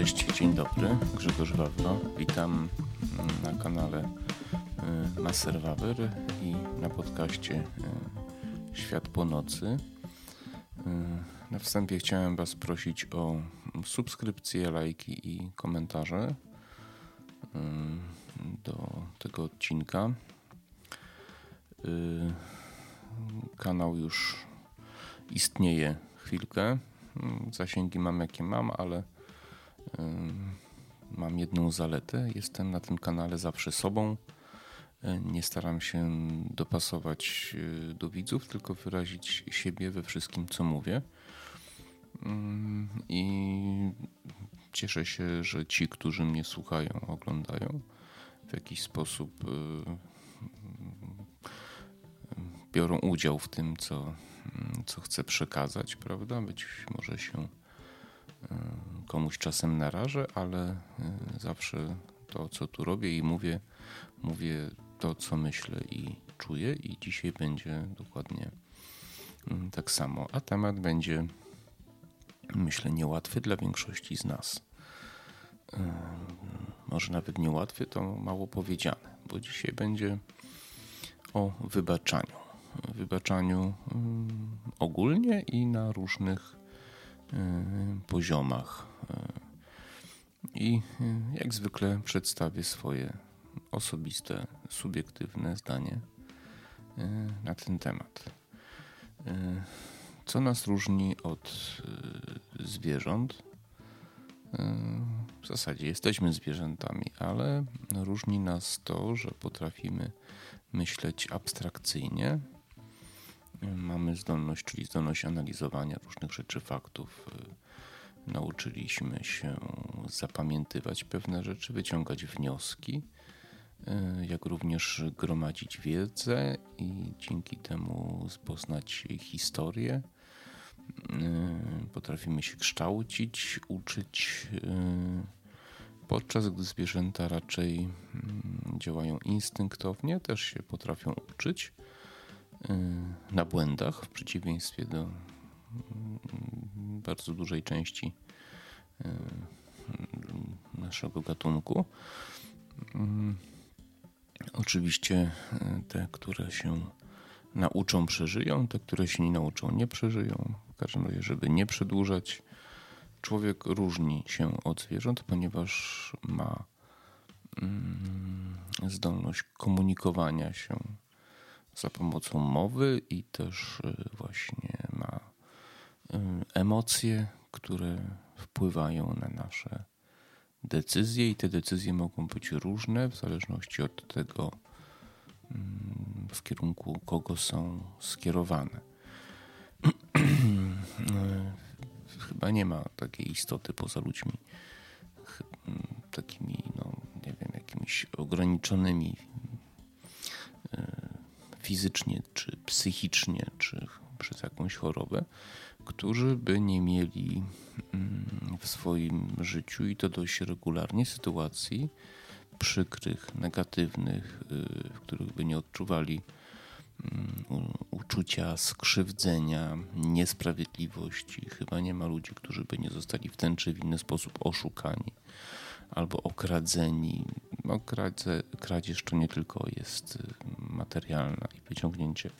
Cześć, dzień dobry, Grzegorz Wawro. Witam na kanale y, Maser Wawer i na podcaście y, Świat po nocy. Y, na wstępie chciałem Was prosić o subskrypcje, lajki i komentarze do tego odcinka. Kanał już istnieje chwilkę. Zasięgi mam jakie mam, ale mam jedną zaletę. Jestem na tym kanale zawsze sobą. Nie staram się dopasować e, do widzów, tylko wyrazić siebie we wszystkim, co mówię. I cieszę się, że ci, którzy mnie słuchają, oglądają, w jakiś sposób e, biorą udział w tym, co, co chcę przekazać, prawda? Być może się komuś czasem narażę, ale e, zawsze to, co tu robię i mówię, mówię to, co myślę i czuję, i dzisiaj będzie dokładnie mm, tak samo. A temat będzie, myślę, niełatwy dla większości z nas. E, może nawet niełatwy, to mało powiedziane, bo dzisiaj będzie o wybaczaniu. Wybaczaniu mm, ogólnie i na różnych e, poziomach i y, jak zwykle przedstawię swoje osobiste, subiektywne zdanie na ten temat. Co nas różni od zwierząt? W zasadzie jesteśmy zwierzętami, ale różni nas to, że potrafimy myśleć abstrakcyjnie. Mamy zdolność, czyli zdolność analizowania różnych rzeczy, faktów, Nauczyliśmy się zapamiętywać pewne rzeczy, wyciągać wnioski, e, jak również gromadzić wiedzę i dzięki temu poznać historię. E, potrafimy się kształcić, uczyć, podczas gdy zwierzęta raczej mm, działają instynktownie, też się potrafią uczyć na błędach, w przeciwieństwie do bardzo dużej części e, naszego gatunku. Mm, oczywiście e, te, które się nauczą, przeżyją, te, które się nie nauczą, nie przeżyją. W każdym razie, żeby nie przedłużać, człowiek różni się od zwierząt, ponieważ ma mm, zdolność komunikowania się za pomocą mowy i też e, właśnie ma emocje, które wpływają na nasze decyzje, i te decyzje mogą być różne w zależności od tego, mm, w kierunku kogo są skierowane. Chyba nie ma takiej istoty poza ludźmi, takimi, no, nie wiem, jakimiś ograniczonymi e, fizycznie, czy psychicznie, czy przez jakąś chorobę, którzy by nie mieli mm, w swoim życiu i to dość regularnie sytuacji przykrych, negatywnych, y, w których by nie odczuwali mm, uczucia skrzywdzenia, niesprawiedliwości. Chyba nie ma ludzi, którzy by nie zostali w ten czy w inny sposób oszukani albo okradzeni. No, kradzież to nie tylko jest y, materialna i wyciągnięcie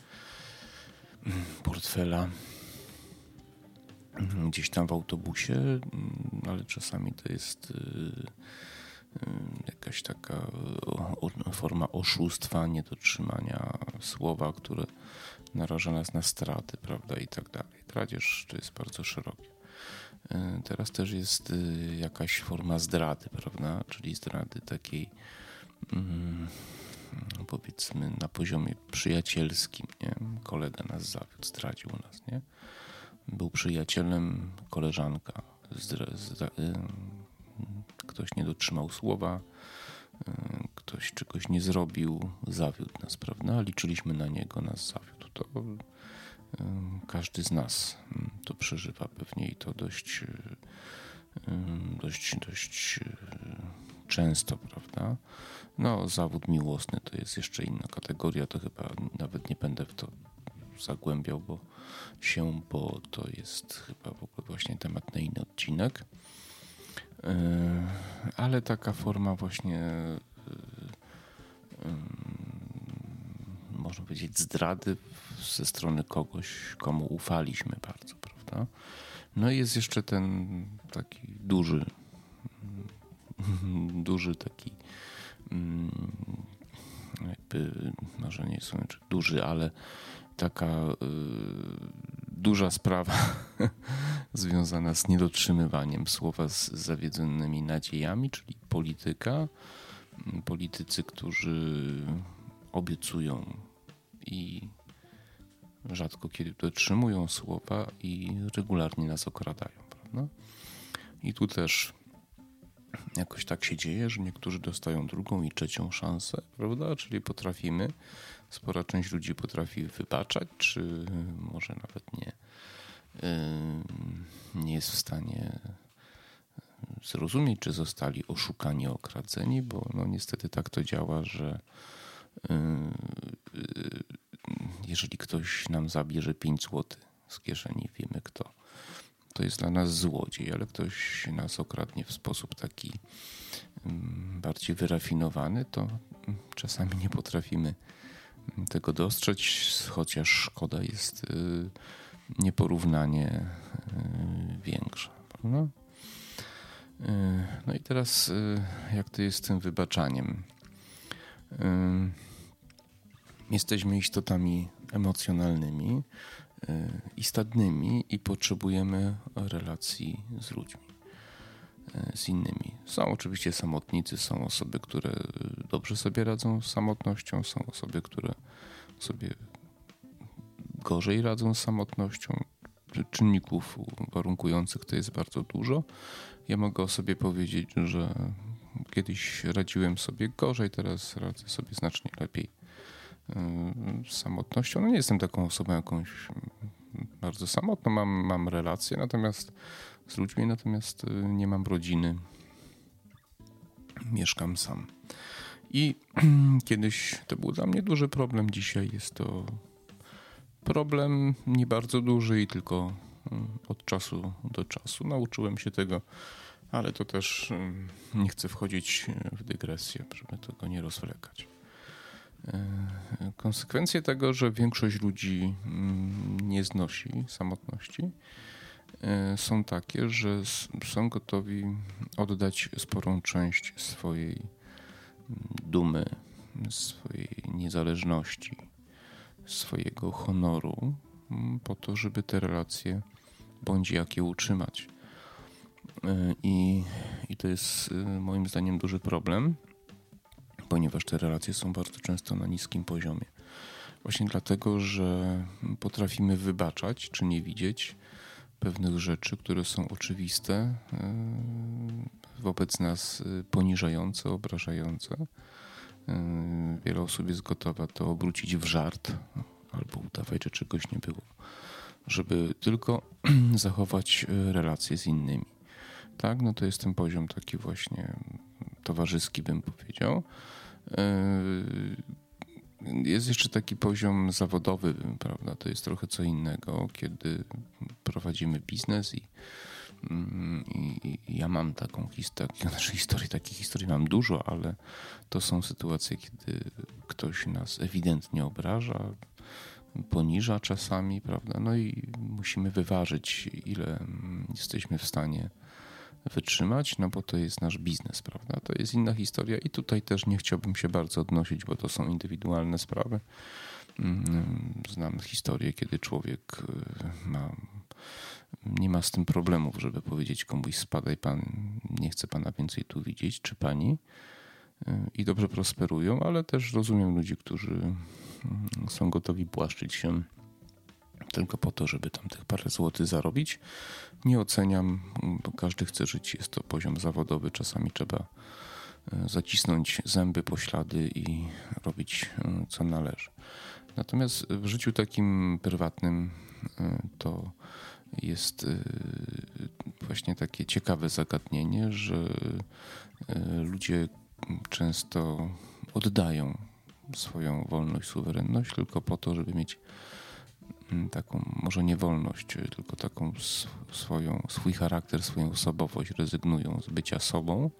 mm, portfela gdzieś tam w autobusie, mm, ale czasami to jest y, y, jakaś taka forma oszustwa, niedotrzymania słowa, które naraża nas na straty, prawda, i tak dalej. Kradzież to jest bardzo szerokie. Y, teraz też jest jakaś forma zdrady, prawda, czyli zdrady takiej mm, powiedzmy na poziomie przyjacielskim, nie? Kolega nas zawiódł, zdradził nas, nie? był przyjacielem, koleżanka. ktoś nie dotrzymał słowa, ktoś czegoś nie zrobił, zawiódł nas, prawda? Liczyliśmy na niego, nas zawiódł. To każdy z nas to przeżywa pewnie i to dość, dość, dość często, prawda? No, zawód miłosny to jest jeszcze inna kategoria, to chyba nawet nie będę w to zagłębiał bo się, bo to jest chyba w ogóle właśnie temat na inny odcinek. ale taka forma właśnie można powiedzieć zdrady ze strony kogoś, komu ufaliśmy bardzo, prawda? No i jest jeszcze ten taki duży, duży taki jakby, może nie są duży, ale taka y, duża sprawa związana z niedotrzymywaniem słowa z zawiedzonymi nadziejami, czyli polityka. Politycy, którzy obiecują i rzadko kiedy dotrzymują słowa i regularnie nas okradają, prawda? I tu też jakoś tak się dzieje, że niektórzy dostają drugą i trzecią szansę, prawda? Czyli potrafimy, spora część ludzi potrafi wybaczać, czy może nawet nie, nie jest w stanie zrozumieć, czy zostali oszukani, okradzeni, bo no niestety tak to działa, że jeżeli ktoś nam zabierze 5 zł z kieszeni, wiemy kto to jest dla nas złodziej, ale ktoś nas okradnie w sposób taki mm, bardziej wyrafinowany, to mm, czasami nie potrafimy mm, tego dostrzec, chociaż szkoda jest y, nieporównanie y, większa. Y, no i teraz, jak to jest z tym wybaczaniem? Jesteśmy istotami emocjonalnymi, i stadnymi i potrzebujemy relacji z ludźmi, e, z innymi. Są oczywiście samotnicy, są osoby, które dobrze sobie radzą z samotnością, są osoby, które sobie gorzej radzą z samotnością. Czynników warunkujących to jest bardzo dużo. Ja mogę o sobie powiedzieć, że kiedyś radziłem sobie gorzej, teraz radzę sobie znacznie lepiej samotnością. No nie jestem taką osobą jakąś bardzo samotną, mam, mam relacje natomiast z ludźmi, natomiast y, nie mam rodziny. Mieszkam sam. I kiedyś to był dla mnie duży problem, dzisiaj jest to problem nie bardzo duży i tylko y, od czasu do czasu. Nauczyłem się tego, ale to też y, nie chcę wchodzić w dygresję, żeby tego nie rozwlekać. E, konsekwencje tego, że większość ludzi mm, nie znosi samotności, e, są takie, że są gotowi oddać sporą część swojej mm, dumy, swojej niezależności, swojego honoru mm, po to, żeby te relacje bądź jakie utrzymać. E, I, I to jest moim zdaniem duży problem ponieważ te relacje są bardzo często na niskim poziomie. Właśnie dlatego, że potrafimy wybaczać czy nie widzieć pewnych rzeczy, które są oczywiste, e, wobec nas e, poniżające, obrażające. E, wiele osób jest gotowa to obrócić w żart albo udawać, że czegoś nie było, żeby tylko zachować relacje z innymi. Tak, no to jest ten poziom taki właśnie towarzyski, bym powiedział. Yy, jest jeszcze taki poziom zawodowy, prawda? To jest trochę co innego, kiedy prowadzimy biznes i, mm, i, i ja mam taką historię, znaczy historii, takich historii mam dużo, ale to są sytuacje, kiedy ktoś nas ewidentnie obraża, poniża czasami, prawda? No i musimy wyważyć, ile jesteśmy w stanie wytrzymać, no bo to jest nasz biznes, prawda? To jest inna historia i tutaj też nie chciałbym się bardzo odnosić, bo to są indywidualne sprawy. Mm, znam historię, kiedy człowiek y, ma, nie ma z tym problemów, żeby powiedzieć komuś spadaj pan, nie chce pana więcej tu widzieć, czy pani y, i dobrze prosperują, ale też rozumiem ludzi, którzy mm, są gotowi płaszczyć się tylko po to, żeby tam tych parę złotych zarobić. Nie oceniam, bo każdy chce żyć, jest to poziom zawodowy, czasami trzeba e, zacisnąć zęby, poślady i robić e, co należy. Natomiast w życiu takim prywatnym e, to jest właśnie takie ciekawe zagadnienie, że ludzie często oddają swoją wolność, suwerenność tylko po to, żeby mieć taką, może nie wolność, tylko taką swoją, swój charakter, swoją osobowość, rezygnują z bycia sobą,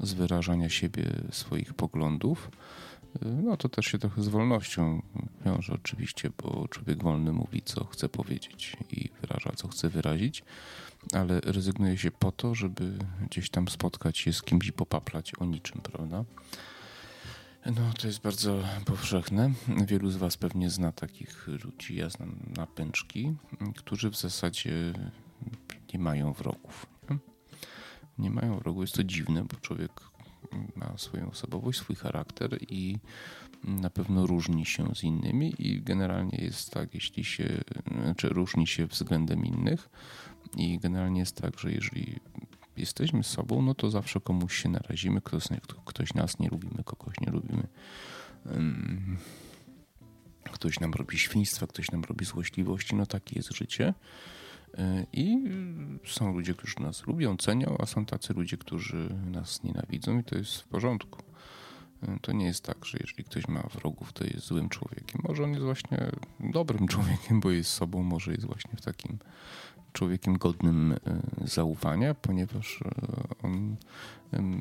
z wyrażania siebie, swoich poglądów. No to też się trochę z wolnością wiąże oczywiście, bo człowiek wolny mówi, co chce powiedzieć i wyraża, co chce wyrazić, ale rezygnuje się po to, żeby gdzieś tam spotkać się z kimś i popaplać o niczym, prawda? No, to jest bardzo powszechne. Wielu z Was pewnie zna takich ludzi, ja znam napęczki, którzy w zasadzie nie mają wrogów. Nie, mają wrogów. Jest to dziwne, bo człowiek ma swoją osobowość, swój charakter i na pewno różni się z innymi i generalnie jest tak, jeśli się, znaczy różni się względem innych i generalnie jest tak, że jeżeli jesteśmy sobą, no to zawsze komuś się narazimy, ktoś, ktoś nas nie lubimy, kogoś nie lubimy. Ktoś nam robi świństwa, ktoś nam robi złośliwości, no takie jest życie. E, I są ludzie, którzy nas lubią, cenią, a są tacy ludzie, którzy nas nienawidzą i to jest w porządku. E, to nie jest tak, że jeżeli ktoś ma wrogów, to jest złym człowiekiem. Może on jest właśnie dobrym człowiekiem, bo jest sobą, może jest właśnie w takim człowiekiem godnym e, zaufania, ponieważ on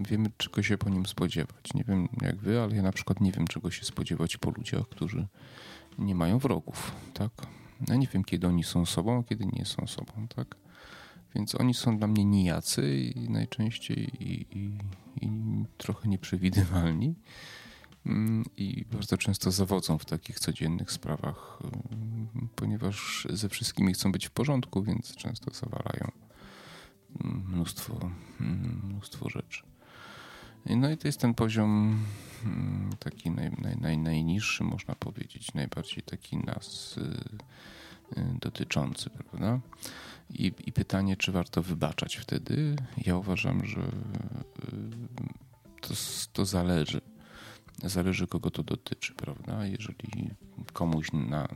wiemy, czego się po nim spodziewać. Nie wiem jak wy, ale ja na przykład nie wiem, czego się spodziewać po ludziach, którzy nie mają wrogów, tak? Ja nie wiem, kiedy oni są sobą, a kiedy nie są sobą, tak? Więc oni są dla mnie nijacy i najczęściej i, i, i trochę nieprzewidywalni. Mm, I bardzo często zawodzą w takich codziennych sprawach, mm, ponieważ ze wszystkimi chcą być w porządku, więc często zawalają mm, mnóstwo, mnóstwo rzeczy. No i to jest ten poziom taki naj, naj, naj, najniższy, można powiedzieć, najbardziej taki nas y, y, dotyczący, prawda? I, I pytanie, czy warto wybaczać wtedy? Ja uważam, że y, to, to zależy. Zależy, kogo to dotyczy, prawda? Jeżeli komuś na,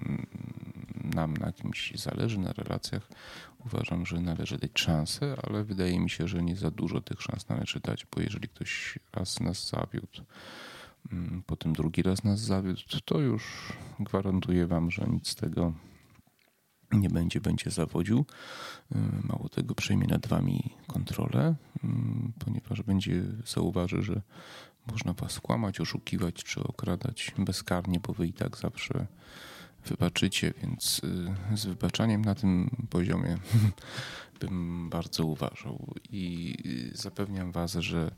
nam na kimś zależy, na relacjach, uważam, że należy dać szansę, ale wydaje mi się, że nie za dużo tych szans należy dać, bo jeżeli ktoś raz nas zawiódł, mm, potem drugi raz nas zawiódł, to już gwarantuję wam, że nic z tego nie będzie, będzie zawodził. Y, mało tego, przejmie nad wami kontrolę, y, ponieważ będzie zauważy, że można was kłamać, oszukiwać czy okradać bezkarnie, bo wy i tak zawsze wybaczycie, więc y, z wybaczaniem na tym poziomie bym bardzo uważał. I zapewniam was, że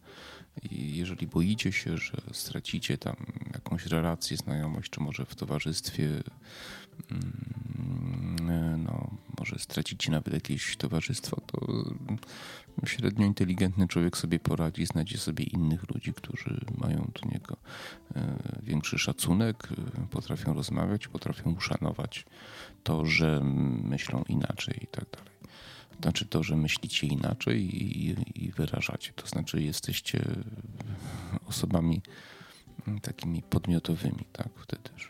jeżeli boicie się, że stracicie tam jakąś relację, znajomość, czy może w towarzystwie mm, może stracicie nawet jakieś towarzystwo, to średnio inteligentny człowiek sobie poradzi, znajdzie sobie innych ludzi, którzy mają do niego e, większy szacunek, e, potrafią rozmawiać, potrafią uszanować to, że myślą inaczej i tak dalej. Znaczy to, że myślicie inaczej i, i wyrażacie. To znaczy jesteście osobami takimi podmiotowymi, tak? Wtedy, że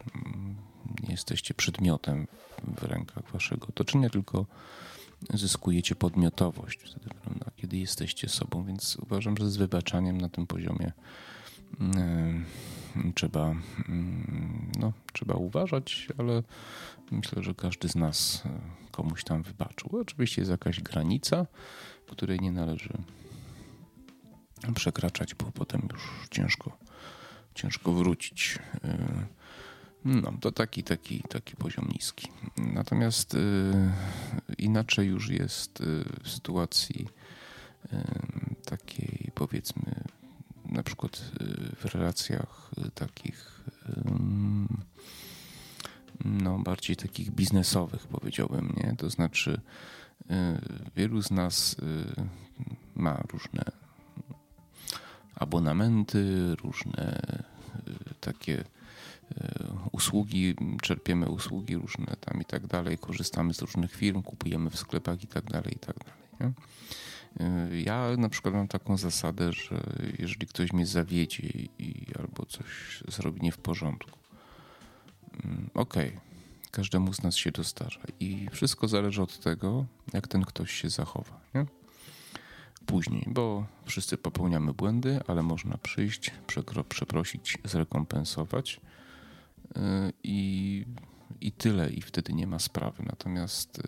nie jesteście przedmiotem w rękach waszego otoczenia, tylko zyskujecie podmiotowość wtedy, prawda? kiedy jesteście sobą, więc uważam, że z wybaczaniem na tym poziomie yy, trzeba, yy, no, trzeba uważać, ale myślę, że każdy z nas e, komuś tam wybaczył. Oczywiście jest jakaś granica, której nie należy przekraczać, bo potem już ciężko, ciężko wrócić. Yy, no, to taki, taki, taki poziom niski. Natomiast y, inaczej już jest y, w sytuacji y, takiej, powiedzmy, na przykład y, w relacjach y, takich no, bardziej takich biznesowych, powiedziałbym, nie? To znaczy, y, wielu z nas ma różne abonamenty, różne takie usługi, czerpiemy usługi różne tam i tak dalej, korzystamy z różnych firm, kupujemy w sklepach i tak dalej, i tak dalej. Nie? Y, ja na przykład mam taką zasadę, że jeżeli ktoś mnie zawiedzie i albo coś zrobi nie w porządku, mm, okej, okay, każdemu z nas się dostarza i wszystko zależy od tego, jak ten ktoś się zachowa. Nie? Później, bo wszyscy popełniamy błędy, ale można przyjść, przeprosić, zrekompensować i, i tyle, i wtedy nie ma sprawy. Natomiast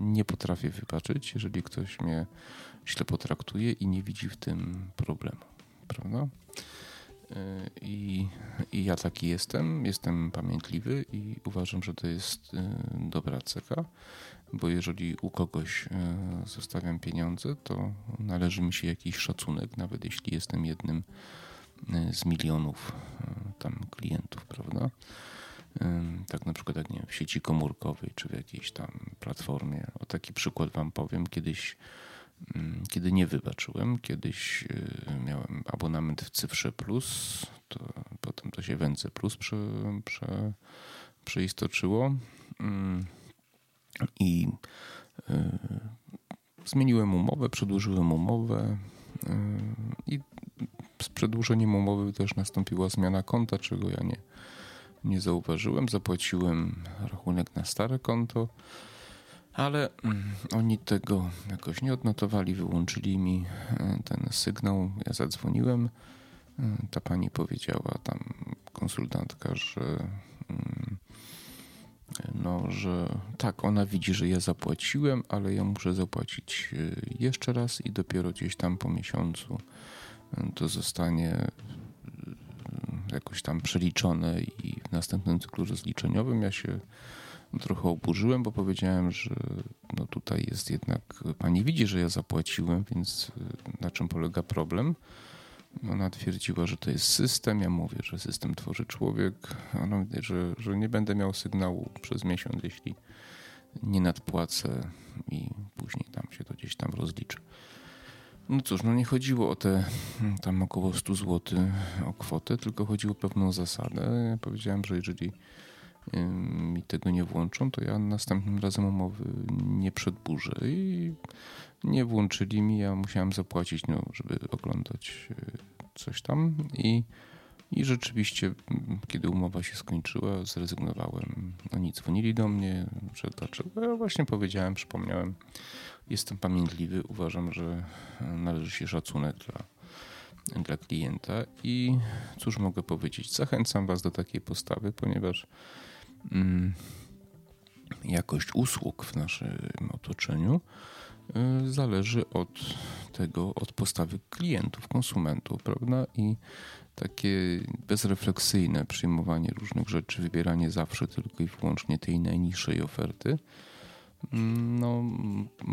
nie potrafię wybaczyć, jeżeli ktoś mnie źle potraktuje i nie widzi w tym problemu. Prawda? I, I, ja taki jestem, jestem pamiętliwy i uważam, że to jest dobra cecha, bo jeżeli u kogoś zostawiam pieniądze, to należy mi się jakiś szacunek, nawet jeśli jestem jednym z milionów tam klientów, prawda? Tak na przykład jak nie wiem, w sieci komórkowej czy w jakiejś tam platformie. O taki przykład wam powiem. Kiedyś, kiedy nie wybaczyłem, kiedyś y, miałem abonament w Cyfrze Plus, to potem to się w NC Plus prze, prze, przeistoczyło i y, zmieniłem umowę, przedłużyłem umowę y, i z przedłużeniem umowy też nastąpiła zmiana konta, czego ja nie, nie zauważyłem. Zapłaciłem rachunek na stare konto, ale mm, oni tego jakoś nie odnotowali, wyłączyli mi e, ten sygnał. Ja zadzwoniłem. E, ta pani powiedziała, tam konsultantka, że mm, no, że tak, ona widzi, że ja zapłaciłem, ale ja muszę zapłacić e, jeszcze raz i dopiero gdzieś tam po miesiącu to zostanie e, jakoś tam przeliczone i w następnym cyklu rozliczeniowym ja się trochę oburzyłem, bo powiedziałem, że no tutaj jest jednak, pani widzi, że ja zapłaciłem, więc e, na czym polega problem? Ona twierdziła, że to jest system. Ja mówię, że system tworzy człowiek. Ona mówi, że, że nie będę miał sygnału przez miesiąc, jeśli nie nadpłacę i później tam się to gdzieś tam rozliczy. No cóż, no nie chodziło o te hmm, tam około 100 zł o kwotę, tylko chodziło o pewną zasadę. Ja powiedziałem, że jeżeli mi tego nie włączą, to ja następnym razem umowy nie przedburzę i nie włączyli mi, ja musiałem zapłacić, no, żeby oglądać e, coś tam i, i rzeczywiście, kiedy umowa się skończyła, zrezygnowałem. Oni dzwonili do mnie, że dlaczego? Ja właśnie powiedziałem, przypomniałem, Jestem pamiętliwy, uważam, że należy się szacunek dla, dla klienta i cóż mogę powiedzieć? Zachęcam Was do takiej postawy, ponieważ mm, jakość usług w naszym otoczeniu y, zależy od tego, od postawy klientów, konsumentów, prawda? I takie bezrefleksyjne przyjmowanie różnych rzeczy, wybieranie zawsze tylko i wyłącznie tej najniższej oferty no,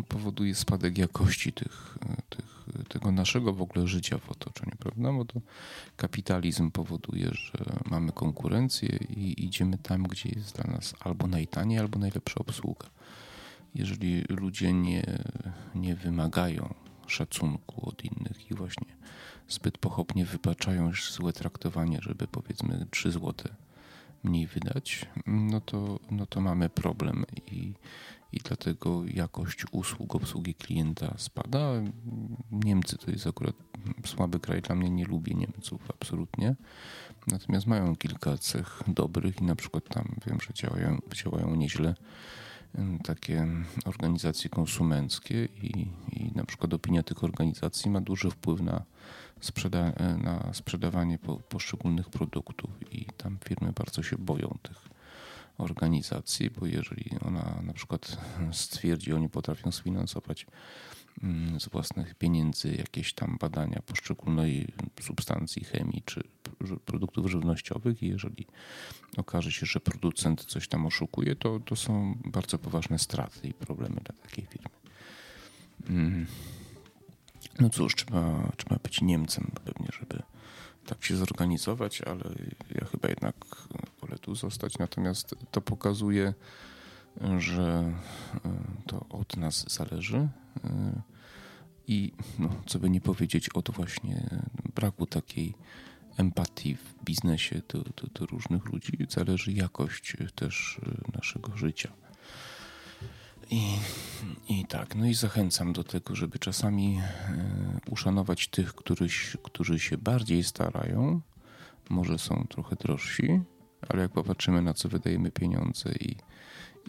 powoduje spadek jakości tych, tych, tego naszego w ogóle życia w otoczeniu, prawda? Bo to kapitalizm powoduje, że mamy konkurencję i idziemy tam, gdzie jest dla nas albo najtaniej, albo najlepsza obsługa. Jeżeli ludzie nie, nie wymagają szacunku od innych i właśnie zbyt pochopnie wybaczają złe traktowanie, żeby powiedzmy 3 złote mniej wydać, no to, no to mamy problem i i dlatego jakość usług obsługi klienta spada. Niemcy to jest akurat słaby kraj, dla mnie nie lubię Niemców absolutnie. Natomiast mają kilka cech dobrych i na przykład tam wiem, że działają, działają nieźle takie organizacje konsumenckie i, i na przykład opinia tych organizacji ma duży wpływ na, sprzeda na sprzedawanie po, poszczególnych produktów i tam firmy bardzo się boją tych organizacji, bo jeżeli ona na przykład stwierdzi, oni potrafią sfinansować mm, z własnych pieniędzy jakieś tam badania poszczególnej substancji chemii czy produktów żywnościowych i jeżeli okaże się, że producent coś tam oszukuje, to, to są bardzo poważne straty i problemy dla takiej firmy. No cóż, trzeba, trzeba być Niemcem pewnie, żeby tak się zorganizować, ale ja chyba jednak wolę tu zostać. Natomiast to pokazuje, że e, to od nas zależy. E, I no, co by nie powiedzieć, od właśnie braku takiej empatii w biznesie do, do, do różnych ludzi zależy jakość też e, naszego życia. I, I tak, no i zachęcam do tego, żeby czasami uszanować tych, którzy, którzy się bardziej starają, może są trochę drożsi, ale jak popatrzymy na co wydajemy pieniądze i,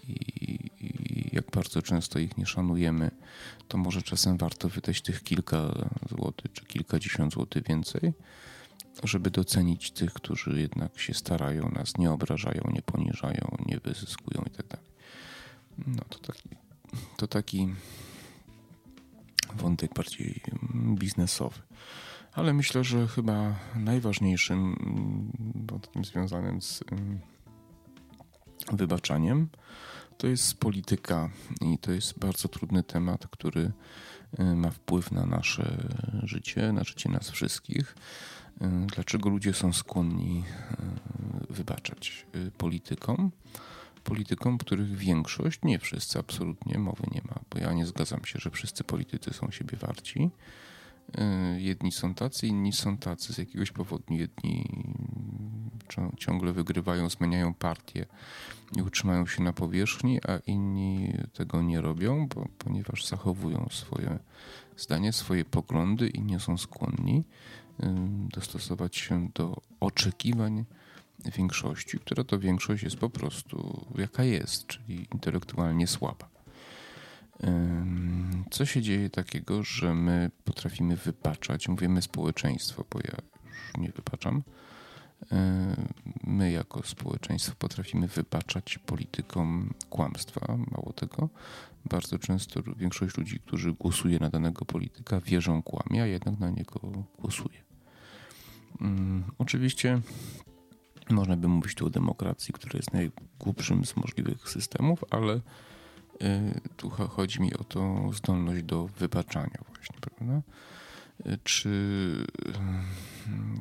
i, i, jak bardzo często ich nie szanujemy, to może czasem warto wydać tych kilka złotych czy kilkadziesiąt złotych więcej, żeby docenić tych, którzy jednak się starają, nas nie obrażają, nie poniżają, nie wyzyskują i tak. No to taki, to taki wątek bardziej biznesowy. Ale myślę, że chyba najważniejszym wątkiem związanym z wybaczaniem to jest polityka i to jest bardzo trudny temat, który y, ma wpływ na nasze życie, na życie nas wszystkich. Y, dlaczego ludzie są skłonni y, wybaczać politykom? Politykom, których większość, nie wszyscy, absolutnie mowy nie ma, bo ja nie zgadzam się, że wszyscy politycy są siebie warci. Jedni są tacy, inni są tacy z jakiegoś powodu. Jedni ciągle wygrywają, zmieniają partię i utrzymają się na powierzchni, a inni tego nie robią, bo, ponieważ zachowują swoje zdanie, swoje poglądy i nie są skłonni dostosować się do oczekiwań większości, która to większość jest po prostu jaka jest, czyli intelektualnie słaba. Co się dzieje takiego, że my potrafimy wypaczać, mówimy społeczeństwo, bo ja już nie wypaczam, my jako społeczeństwo potrafimy wybaczać politykom kłamstwa. Mało tego, bardzo często większość ludzi, którzy głosuje na danego polityka, wierzą kłamie, a jednak na niego głosuje. Oczywiście można by mówić tu o demokracji, która jest najgłupszym z możliwych systemów, ale y, tu chodzi mi o tą zdolność do wybaczania właśnie, prawda? czy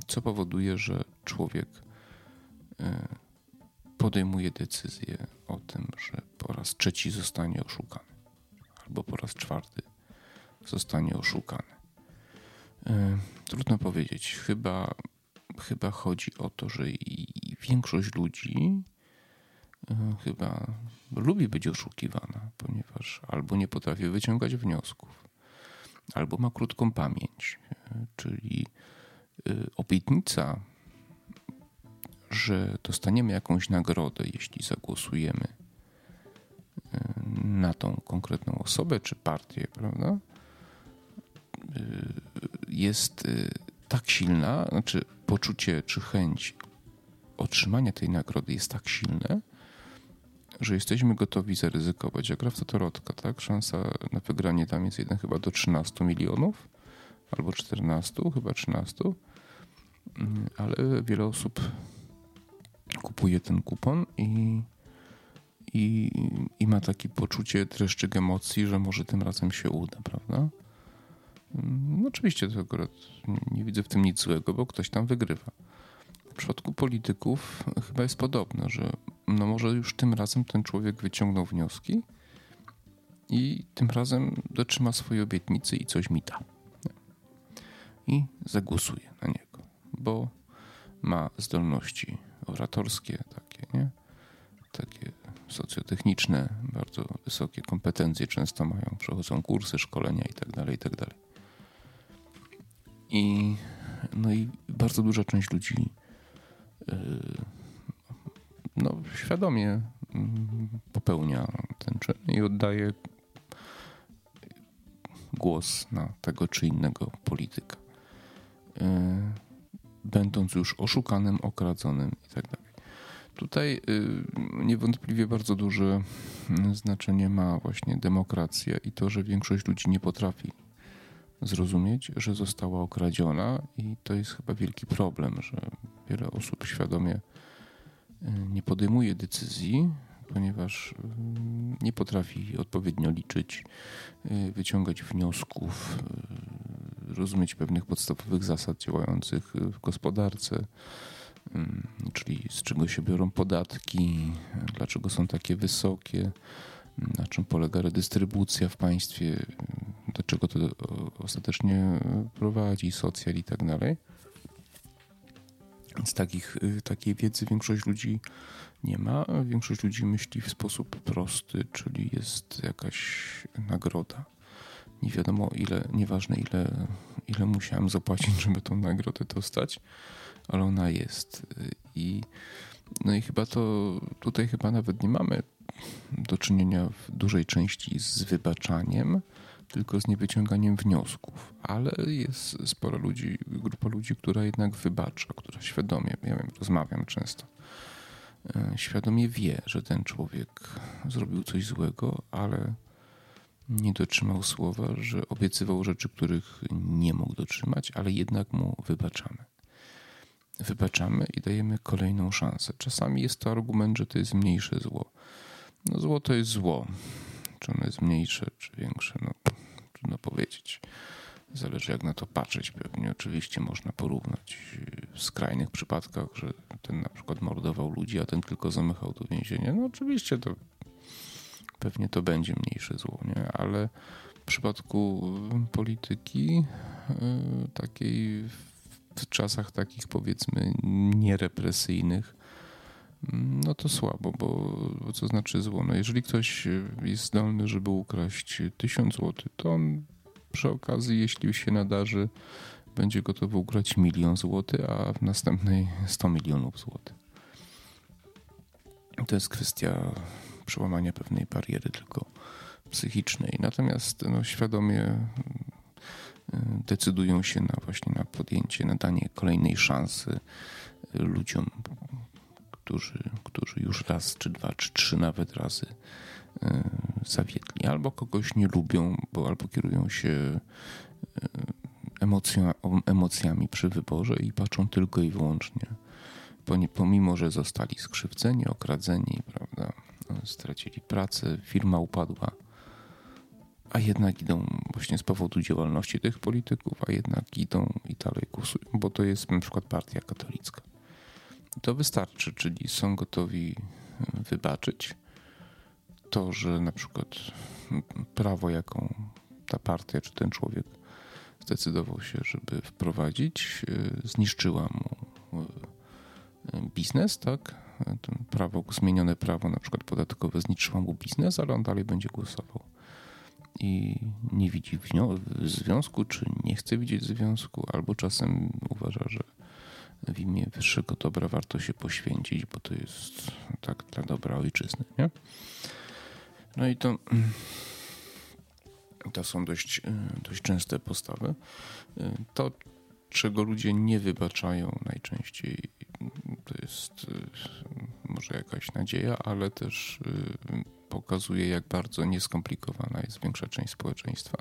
co powoduje, że człowiek e, podejmuje decyzję o tym, że po raz trzeci zostanie oszukany, albo po raz czwarty zostanie oszukany. Trudno powiedzieć. Chyba, chyba chodzi o to, że większość ludzi e, chyba lubi być oszukiwana, ponieważ albo nie potrafi wyciągać wniosków, albo ma krótką pamięć, czyli y, obietnica, że dostaniemy jakąś nagrodę, jeśli zagłosujemy na tą konkretną osobę czy partię, prawda? Jest tak silna, znaczy poczucie czy chęć otrzymania tej nagrody jest tak silne, że jesteśmy gotowi zaryzykować. Jak gra w Totorotka, tak? Szansa na wygranie tam jest jeden chyba do 13 milionów albo 14, chyba 13, mm, ale wiele osób kupuje ten kupon i, i, i ma takie poczucie dreszczyk emocji, że może tym razem się uda, prawda? No oczywiście to akurat nie, widzę w tym nic złego, bo ktoś tam wygrywa. W przypadku polityków chyba jest podobne, że no może już tym razem ten człowiek wyciągnął wnioski i tym razem dotrzyma swojej obietnicy i coś mi da. I zagłosuje na niego, bo ma zdolności oratorskie takie, nie? Takie socjotechniczne, bardzo wysokie kompetencje często mają, przechodzą kursy, szkolenia itd., tak itd. I, no i bardzo duża część ludzi yy, no, świadomie mm, popełnia ten czyn i oddaje głos na tego czy innego polityka. E, będąc już oszukanym, okradzonym itd. Tak Tutaj y, niewątpliwie bardzo duże mm, znaczenie ma właśnie demokracja i to, że większość ludzi nie potrafi zrozumieć, że została okradziona, i to jest chyba wielki problem, że wiele osób świadomie Y, nie podejmuje decyzji, ponieważ y, nie potrafi odpowiednio liczyć, y, wyciągać wniosków, rozumieć pewnych podstawowych zasad działających w gospodarce, czyli z czego się biorą podatki, dlaczego są takie wysokie, na czym polega redystrybucja w państwie, do czego to ostatecznie prowadzi, socjal i tak dalej. Więc takich, takiej wiedzy większość ludzi nie ma. Większość ludzi myśli w sposób prosty, czyli jest jakaś nagroda. Nie wiadomo ile, nieważne ile, ile musiałem zapłacić, żeby tą nagrodę dostać, ale ona jest. I, no i chyba to tutaj chyba nawet nie mamy do czynienia w dużej części z wybaczaniem, tylko z niewyciąganiem wniosków, ale jest sporo ludzi, grupa ludzi, która jednak wybacza, która świadomie, ja wiem, rozmawiam często, e, świadomie wie, że ten człowiek zrobił coś złego, ale nie dotrzymał słowa, że obiecywał rzeczy, których nie mógł dotrzymać, ale jednak mu wybaczamy. Wybaczamy i dajemy kolejną szansę. Czasami jest to argument, że to jest mniejsze zło. No zło to jest zło. Czy ono jest mniejsze, czy większe, no trudno powiedzieć. Zależy jak na to patrzeć. Pewnie oczywiście można porównać w skrajnych przypadkach, że ten na przykład mordował ludzi, a ten tylko zamychał do więzienia. No oczywiście to pewnie to będzie mniejsze zło, nie? Ale w przypadku polityki yy, takiej w czasach takich powiedzmy nierepresyjnych, no to słabo, bo, bo co znaczy zło? No jeżeli ktoś jest zdolny, żeby ukraść 1000 zł, to on przy okazji, jeśli się nadarzy, będzie gotowy ukraść milion złotych, a w następnej 100 milionów złotych. To jest kwestia przełamania pewnej bariery tylko psychicznej. Natomiast no, świadomie y, decydują się na właśnie na podjęcie, na danie kolejnej szansy ludziom, którzy, którzy już raz, czy dwa, czy trzy nawet razy e, zawiedli, albo kogoś nie lubią, bo albo kierują się e, emocjami przy wyborze i patrzą tylko i wyłącznie, pomimo że zostali skrzywdzeni, okradzeni, prawda, stracili pracę, firma upadła, a jednak idą właśnie z powodu działalności tych polityków, a jednak idą i dalej głosują, bo to jest na przykład partia katolicka to wystarczy, czyli są gotowi wybaczyć to, że na przykład prawo, jaką ta partia czy ten człowiek zdecydował się, żeby wprowadzić, e, zniszczyła mu e, biznes, tak? Prawo, zmienione prawo, na przykład podatkowe, zniszczyło mu biznes, ale on dalej będzie głosował. I nie widzi związku, czy nie chce widzieć związku, albo czasem uważa, że w imię wyższego dobra warto się poświęcić, bo to jest tak dla dobra ojczyzny. Nie? No i to, to są dość, dość częste postawy. To, czego ludzie nie wybaczają najczęściej, to jest może jakaś nadzieja, ale też pokazuje, jak bardzo nieskomplikowana jest większa część społeczeństwa.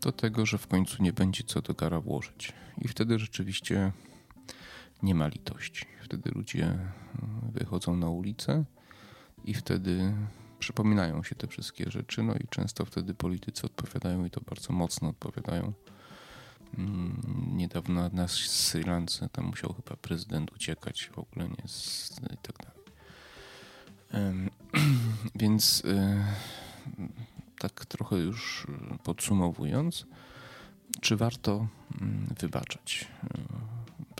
Do tego, że w końcu nie będzie co do gara włożyć. I wtedy rzeczywiście nie ma litości. Wtedy ludzie wychodzą na ulicę i wtedy przypominają się te wszystkie rzeczy, no i często wtedy politycy odpowiadają i to bardzo mocno odpowiadają. Mm, niedawno na Sri Lance tam musiał chyba prezydent uciekać w ogóle nie z, i tak dalej. Więc e, tak trochę już podsumowując, czy warto mm, wybaczać?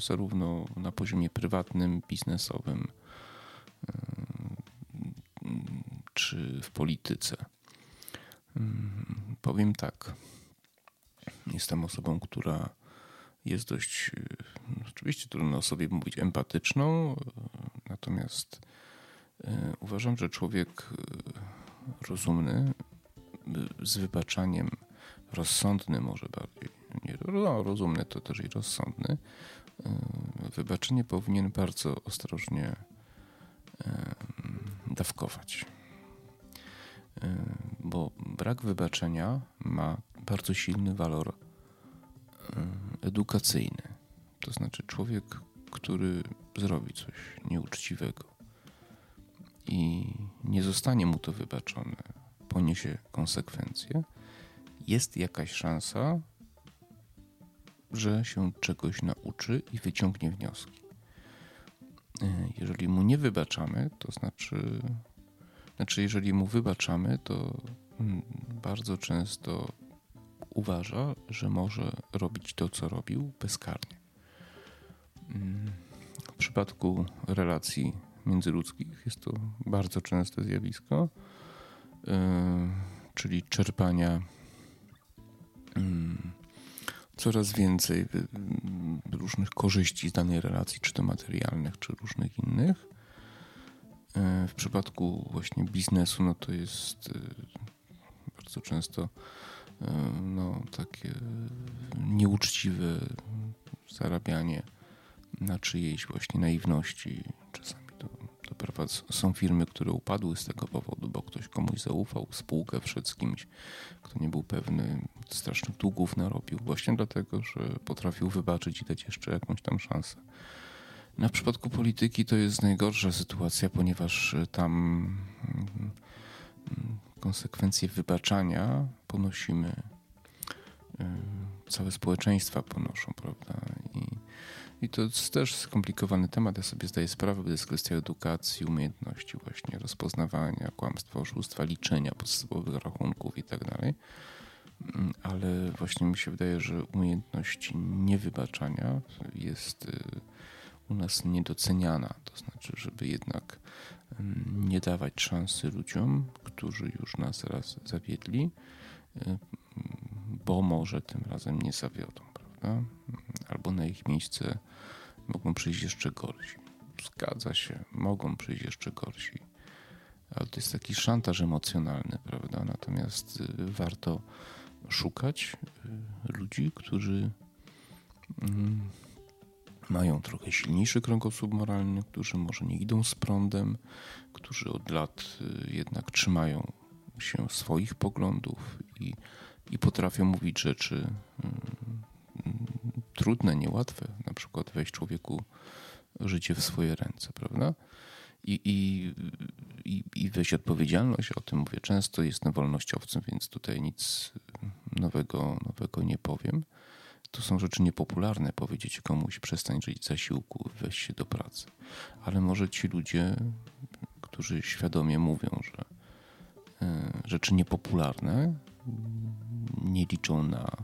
Zarówno na poziomie prywatnym, biznesowym czy w polityce. Powiem tak. Jestem osobą, która jest dość, oczywiście trudno o sobie mówić, empatyczną, natomiast e, uważam, że człowiek e, rozumny, z wybaczaniem, rozsądny może bardziej, no, rozumny to też i rozsądny, E, wybaczenie powinien bardzo ostrożnie e, dawkować. E, bo brak wybaczenia ma bardzo silny walor edukacyjny. To znaczy, człowiek, który zrobi coś nieuczciwego i nie zostanie mu to wybaczone, poniesie konsekwencje, jest jakaś szansa, że się czegoś nauczy i wyciągnie wnioski. E, jeżeli mu nie wybaczamy, to znaczy, znaczy jeżeli mu wybaczamy, to mm, bardzo często uważa, że może robić to, co robił, bezkarnie. Mm, w przypadku relacji międzyludzkich jest to bardzo częste zjawisko, e, czyli czerpania mm, coraz więcej różnych korzyści z danej relacji, czy to materialnych, czy różnych innych. E, w przypadku właśnie biznesu, no to jest bardzo często no, takie nieuczciwe zarabianie na czyjejś właśnie naiwności. Czasami to są firmy, które upadły z tego powodu, bo ktoś komuś zaufał, spółkę wszedł z kimś, kto nie był pewny, strasznych długów narobił, właśnie dlatego, że potrafił wybaczyć i dać jeszcze jakąś tam szansę. Na przypadku polityki to jest najgorsza sytuacja, ponieważ tam mm, konsekwencje wybaczania ponosimy, y, całe społeczeństwa ponoszą, prawda? I, i to jest też skomplikowany temat. Ja sobie zdaję sprawę, bo jest kwestia edukacji, umiejętności właśnie rozpoznawania kłamstwa, oszustwa, liczenia podstawowych rachunków i tak dalej. Mm, ale właśnie mi się wydaje, że umiejętność niewybaczania jest y, u nas niedoceniana. To znaczy, żeby jednak mm, nie dawać szansy ludziom, którzy już nas raz zawiedli, y, bo może tym razem nie zawiodą, prawda? Albo na ich miejsce mogą przyjść jeszcze gorsi. Zgadza się, mogą przyjść jeszcze gorsi. Ale to jest taki szantaż emocjonalny, prawda? Natomiast y, warto szukać ludzi, którzy mm, mają trochę silniejszy kręgosłup moralny, którzy może nie idą z prądem, którzy od lat y, jednak trzymają się swoich poglądów i, i potrafią mówić rzeczy y, trudne, niełatwe, na przykład wejść człowieku życie w swoje ręce, prawda? I, i, i, weź odpowiedzialność, o tym mówię często, jestem wolnościowcem, więc tutaj nic nowego, nowego nie powiem to są rzeczy niepopularne powiedzieć komuś przestań żyć zasiłku, weź się do pracy. Ale może ci ludzie, którzy świadomie mówią, że e, rzeczy niepopularne nie liczą na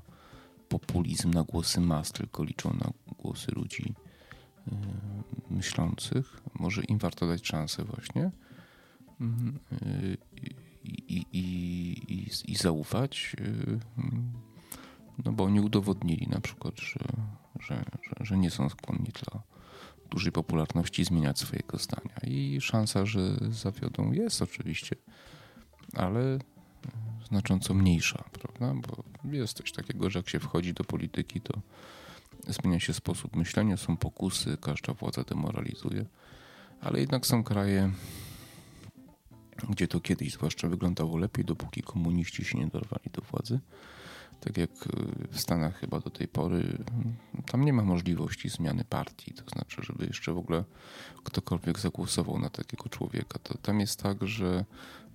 populizm, na głosy mas, tylko liczą na głosy ludzi e, myślących. Może im warto dać szansę właśnie mm, e, i, i, i, i zaufać no bo oni udowodnili na przykład, że, że, że, że nie są skłonni dla dużej popularności zmieniać swojego zdania. I szansa, że zawiodą jest oczywiście, ale znacząco mniejsza, prawda? Bo jest coś takiego, że jak się wchodzi do polityki, to zmienia się sposób myślenia, są pokusy, każda władza demoralizuje, ale jednak są kraje, gdzie to kiedyś zwłaszcza wyglądało lepiej, dopóki komuniści się nie dorwali do władzy tak jak y, w Stanach chyba do tej pory, tam nie ma możliwości zmiany partii. To znaczy, żeby jeszcze w ogóle ktokolwiek zagłosował na takiego człowieka. To tam jest tak, że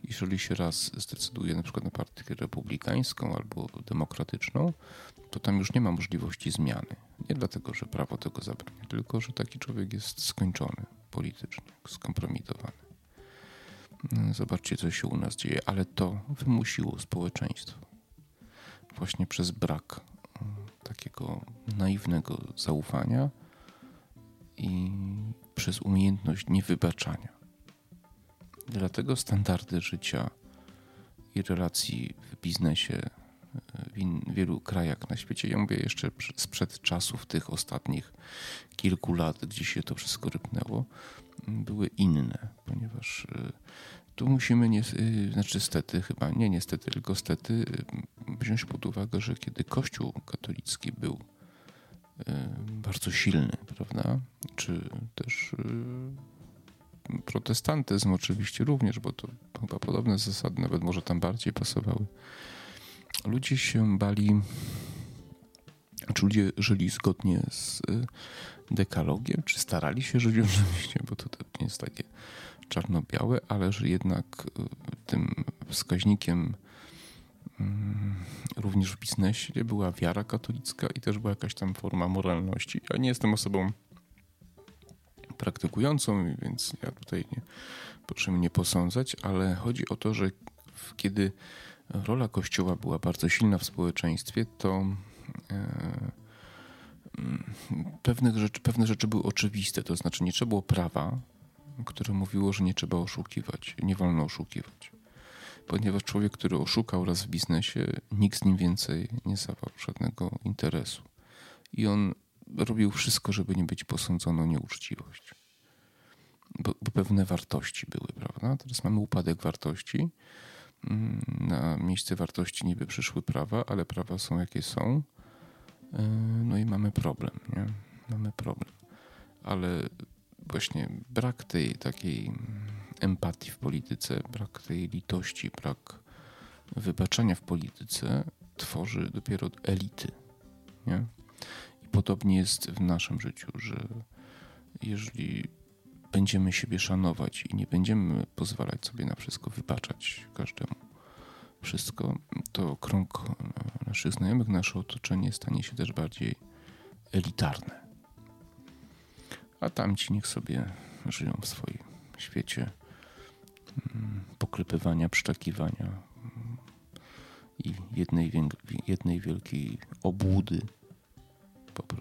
jeżeli się raz zdecyduje na przykład na partię republikańską albo demokratyczną, to tam już nie ma możliwości zmiany. Nie dlatego, że prawo tego zabrania, tylko że taki człowiek jest skończony politycznie, skompromitowany. Zobaczcie, co się u nas dzieje, ale to wymusiło społeczeństwo właśnie przez brak mm, takiego naiwnego zaufania i przez umiejętność niewybaczania. Dlatego standardy życia i relacji w biznesie w wielu krajach na świecie, ja mówię jeszcze sprzed czasów tych ostatnich kilku lat, gdzie się to wszystko rypnęło, były inne, ponieważ y, tu musimy, nie, y, znaczy stety chyba, nie niestety, tylko stety y, wziąć pod uwagę, że kiedy Kościół katolicki był bardzo silny, prawda, czy też protestantyzm oczywiście również, bo to chyba podobne zasady, nawet może tam bardziej pasowały. Ludzie się bali, czy ludzie żyli zgodnie z dekalogiem, czy starali się żyć oczywiście, bo to nie jest takie czarno-białe, ale że jednak y, tym wskaźnikiem mm, również w biznesie była wiara katolicka i też była jakaś tam forma moralności. Ja nie jestem osobą praktykującą, więc ja tutaj nie proszę mnie posądzać, ale chodzi o to, że kiedy rola Kościoła była bardzo silna w społeczeństwie, to e, mm, pewne rzeczy, pewne rzeczy były oczywiste, to znaczy nie trzeba było prawa, które mówiło, że nie trzeba oszukiwać, nie wolno oszukiwać. Ponieważ człowiek, który oszukał raz w biznesie, nikt z nim więcej nie zawarł żadnego interesu. I on robił wszystko, żeby nie być posądzono o nieuczciwość. Bo, bo pewne wartości były, prawda? Teraz mamy upadek wartości mm, na miejsce wartości niby przyszły prawa, ale prawa są jakie są. E, no i mamy problem, nie? Mamy problem. Ale właśnie brak tej takiej empatii w polityce, brak tej litości, brak wybaczania w polityce tworzy dopiero elity. Nie? Podobnie jest w naszym życiu, że jeżeli będziemy siebie szanować i nie będziemy pozwalać sobie na wszystko wybaczać każdemu, wszystko, to krąg naszych znajomych, nasze otoczenie stanie się też bardziej elitarne. A tamci niech sobie żyją w swoim świecie mm, pokrypywania, przytakiwania i jednej, jednej wielkiej obłudy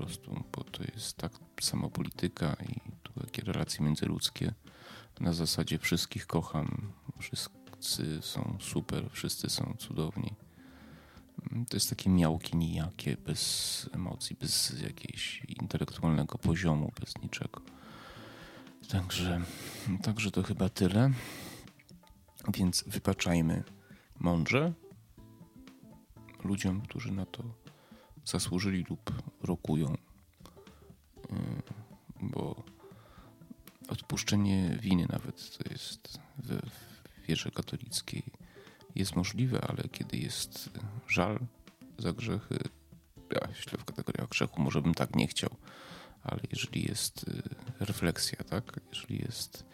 prostu, bo to jest tak samo polityka i tu takie relacje międzyludzkie na zasadzie wszystkich kocham, wszyscy są super, wszyscy są cudowni. To jest takie miałki nijakie, bez emocji, bez jakiegoś intelektualnego poziomu, bez niczego. Także, także to chyba tyle. Więc wypaczajmy mądrze ludziom, którzy na to zasłużyli lub rokują, y, bo odpuszczenie winy nawet to jest w wierze katolickiej jest możliwe, ale kiedy jest żal za grzechy, ja myślę w kategoriach grzechu, może bym tak nie chciał, ale jeżeli jest y, refleksja, tak, jeżeli jest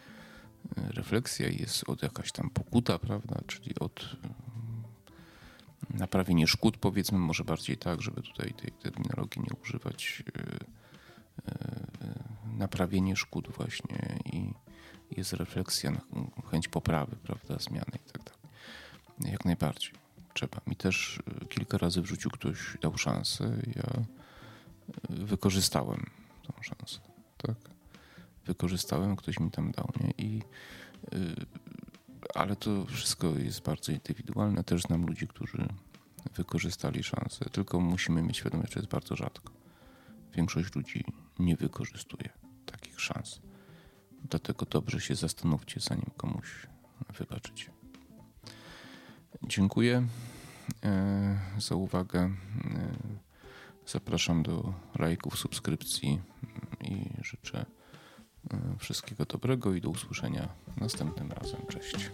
y, refleksja jest od jakaś tam pokuta, prawda, czyli od naprawienie szkód, powiedzmy, może bardziej tak, żeby tutaj tej terminologii nie używać. E, e, naprawienie szkód właśnie i jest refleksja, chęć poprawy, prawda, zmiany i tak dalej. Jak najbardziej. Trzeba. Mi też e, kilka razy w życiu ktoś dał szansę. Ja wykorzystałem tą szansę. Tak? Wykorzystałem, ktoś mi tam dał, nie? I ale to wszystko jest bardzo indywidualne. Też znam ludzi, którzy wykorzystali szansę, tylko musimy mieć świadomość, że jest bardzo rzadko. Większość ludzi nie wykorzystuje takich szans. Dlatego dobrze się zastanówcie, zanim komuś wybaczycie. Dziękuję e, za uwagę. E, zapraszam do lajków, subskrypcji i życzę e, wszystkiego dobrego i do usłyszenia następnym razem. Cześć.